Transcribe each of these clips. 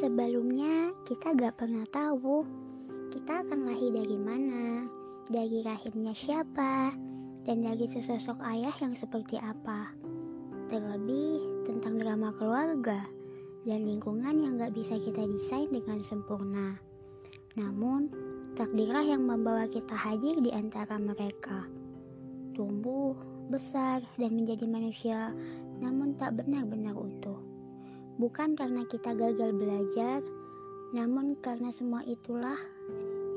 Sebelumnya, kita gak pernah tahu kita akan lahir dari mana, dari rahimnya siapa, dan dari sesosok ayah yang seperti apa. Terlebih tentang drama keluarga dan lingkungan yang gak bisa kita desain dengan sempurna. Namun, takdirlah yang membawa kita hadir di antara mereka. Tumbuh, besar, dan menjadi manusia, namun tak benar-benar utuh. Bukan karena kita gagal belajar, namun karena semua itulah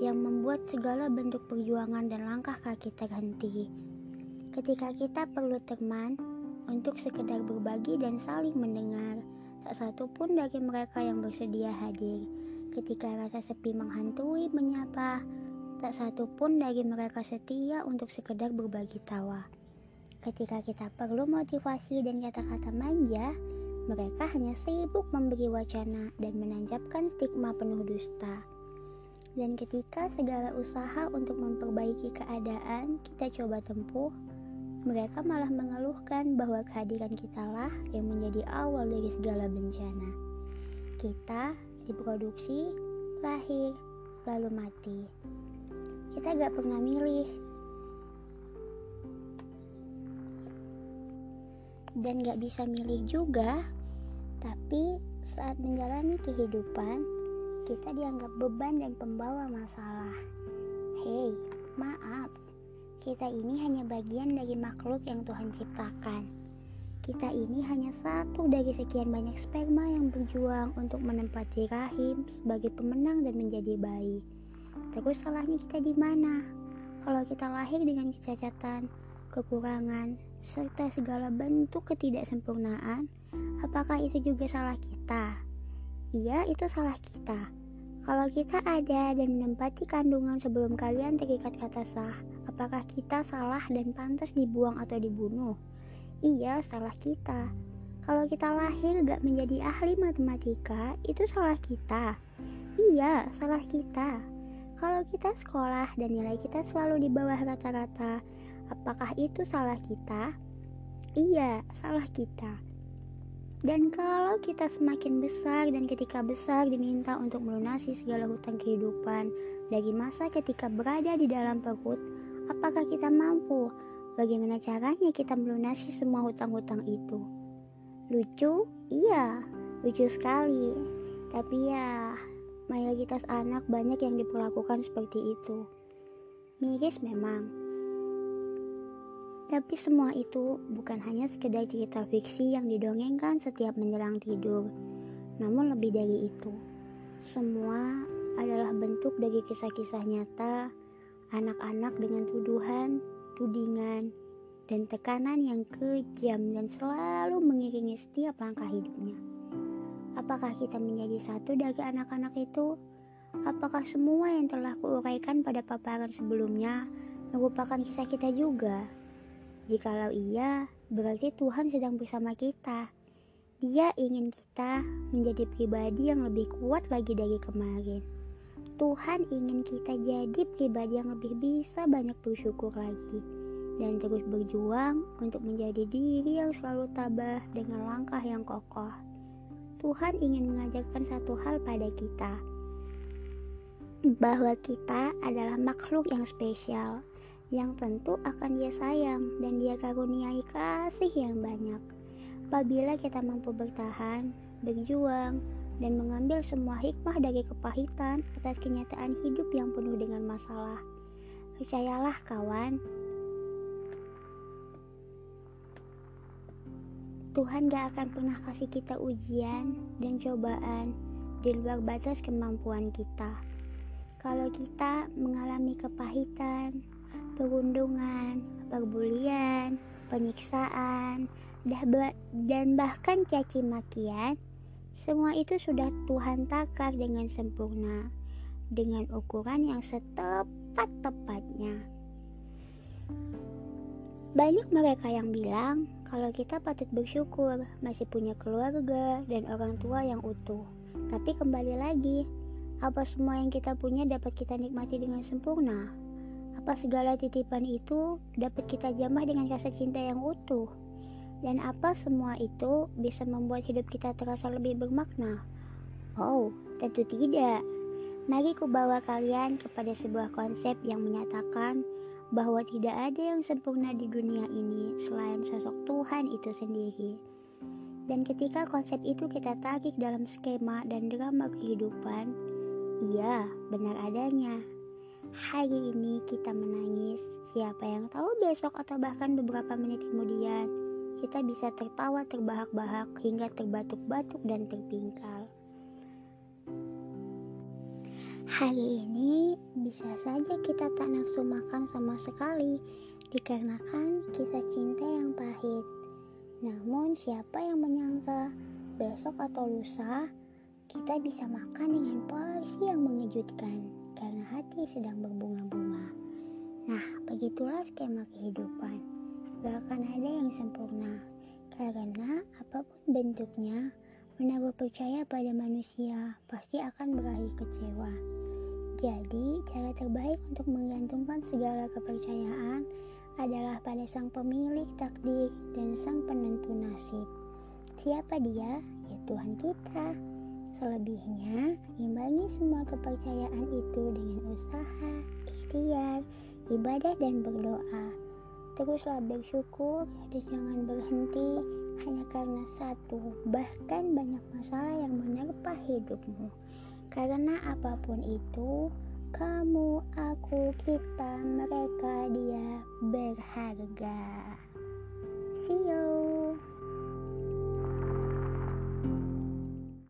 yang membuat segala bentuk perjuangan dan langkah kaki terhenti. Ketika kita perlu teman untuk sekedar berbagi dan saling mendengar, tak satu pun dari mereka yang bersedia hadir. Ketika rasa sepi menghantui menyapa, tak satu pun dari mereka setia untuk sekedar berbagi tawa. Ketika kita perlu motivasi dan kata-kata manja, mereka hanya sibuk memberi wacana dan menanjapkan stigma penuh dusta. Dan ketika segala usaha untuk memperbaiki keadaan kita coba tempuh, mereka malah mengeluhkan bahwa kehadiran kita lah yang menjadi awal dari segala bencana. Kita diproduksi, lahir, lalu mati. Kita gak pernah milih dan gak bisa milih juga tapi saat menjalani kehidupan kita dianggap beban dan pembawa masalah hei maaf kita ini hanya bagian dari makhluk yang Tuhan ciptakan kita ini hanya satu dari sekian banyak sperma yang berjuang untuk menempati rahim sebagai pemenang dan menjadi bayi. Terus salahnya kita di mana? Kalau kita lahir dengan kecacatan, kekurangan, serta segala bentuk ketidaksempurnaan, apakah itu juga salah kita? Iya, itu salah kita. Kalau kita ada dan menempati kandungan sebelum kalian terikat kata sah, apakah kita salah dan pantas dibuang atau dibunuh? Iya, salah kita. Kalau kita lahir gak menjadi ahli matematika, itu salah kita. Iya, salah kita. Kalau kita sekolah dan nilai kita selalu di bawah rata-rata, Apakah itu salah kita? Iya, salah kita. Dan kalau kita semakin besar dan ketika besar diminta untuk melunasi segala hutang kehidupan dari masa ketika berada di dalam perut, apakah kita mampu? Bagaimana caranya kita melunasi semua hutang-hutang itu? Lucu? Iya, lucu sekali. Tapi ya, mayoritas anak banyak yang diperlakukan seperti itu. Miris memang, tapi semua itu bukan hanya sekedar cerita fiksi yang didongengkan setiap menjelang tidur, namun lebih dari itu. Semua adalah bentuk dari kisah-kisah nyata anak-anak dengan tuduhan, tudingan, dan tekanan yang kejam dan selalu mengiringi setiap langkah hidupnya. Apakah kita menjadi satu dari anak-anak itu? Apakah semua yang telah kuuraikan pada paparan sebelumnya merupakan kisah kita juga? Jikalau iya, berarti Tuhan sedang bersama kita. Dia ingin kita menjadi pribadi yang lebih kuat lagi dari kemarin. Tuhan ingin kita jadi pribadi yang lebih bisa banyak bersyukur lagi dan terus berjuang untuk menjadi diri yang selalu tabah dengan langkah yang kokoh. Tuhan ingin mengajarkan satu hal pada kita, bahwa kita adalah makhluk yang spesial yang tentu akan dia sayang dan dia karuniai kasih yang banyak. Apabila kita mampu bertahan, berjuang, dan mengambil semua hikmah dari kepahitan atas kenyataan hidup yang penuh dengan masalah. Percayalah kawan, Tuhan gak akan pernah kasih kita ujian dan cobaan di luar batas kemampuan kita. Kalau kita mengalami kepahitan, perundungan, perbulian, penyiksaan, dan bahkan caci makian, semua itu sudah Tuhan takar dengan sempurna, dengan ukuran yang setepat-tepatnya. Banyak mereka yang bilang kalau kita patut bersyukur masih punya keluarga dan orang tua yang utuh. Tapi kembali lagi, apa semua yang kita punya dapat kita nikmati dengan sempurna? Apa segala titipan itu dapat kita jamah dengan rasa cinta yang utuh? Dan apa semua itu bisa membuat hidup kita terasa lebih bermakna? Oh, tentu tidak. Mari ku bawa kalian kepada sebuah konsep yang menyatakan bahwa tidak ada yang sempurna di dunia ini selain sosok Tuhan itu sendiri. Dan ketika konsep itu kita tarik dalam skema dan drama kehidupan, iya, benar adanya. Hari ini kita menangis, siapa yang tahu besok atau bahkan beberapa menit kemudian kita bisa tertawa terbahak-bahak hingga terbatuk-batuk dan terpingkal. Hari ini bisa saja kita tak nafsu makan sama sekali dikarenakan kisah cinta yang pahit. Namun siapa yang menyangka besok atau lusa kita bisa makan dengan porsi yang mengejutkan karena hati sedang berbunga-bunga. Nah, begitulah skema kehidupan. Gak akan ada yang sempurna karena apa pun bentuknya menaruh percaya pada manusia pasti akan berakhir kecewa. Jadi, cara terbaik untuk menggantungkan segala kepercayaan adalah pada sang pemilik takdir dan sang penentu nasib. Siapa dia? Ya Tuhan kita. Selebihnya, imbangi semua kepercayaan itu dengan usaha, ikhtiar, ibadah, dan berdoa. Teruslah bersyukur dan jangan berhenti hanya karena satu, bahkan banyak masalah yang menerpa hidupmu. Karena apa pun itu, kamu, aku, kita, mereka, dia berharga. See you.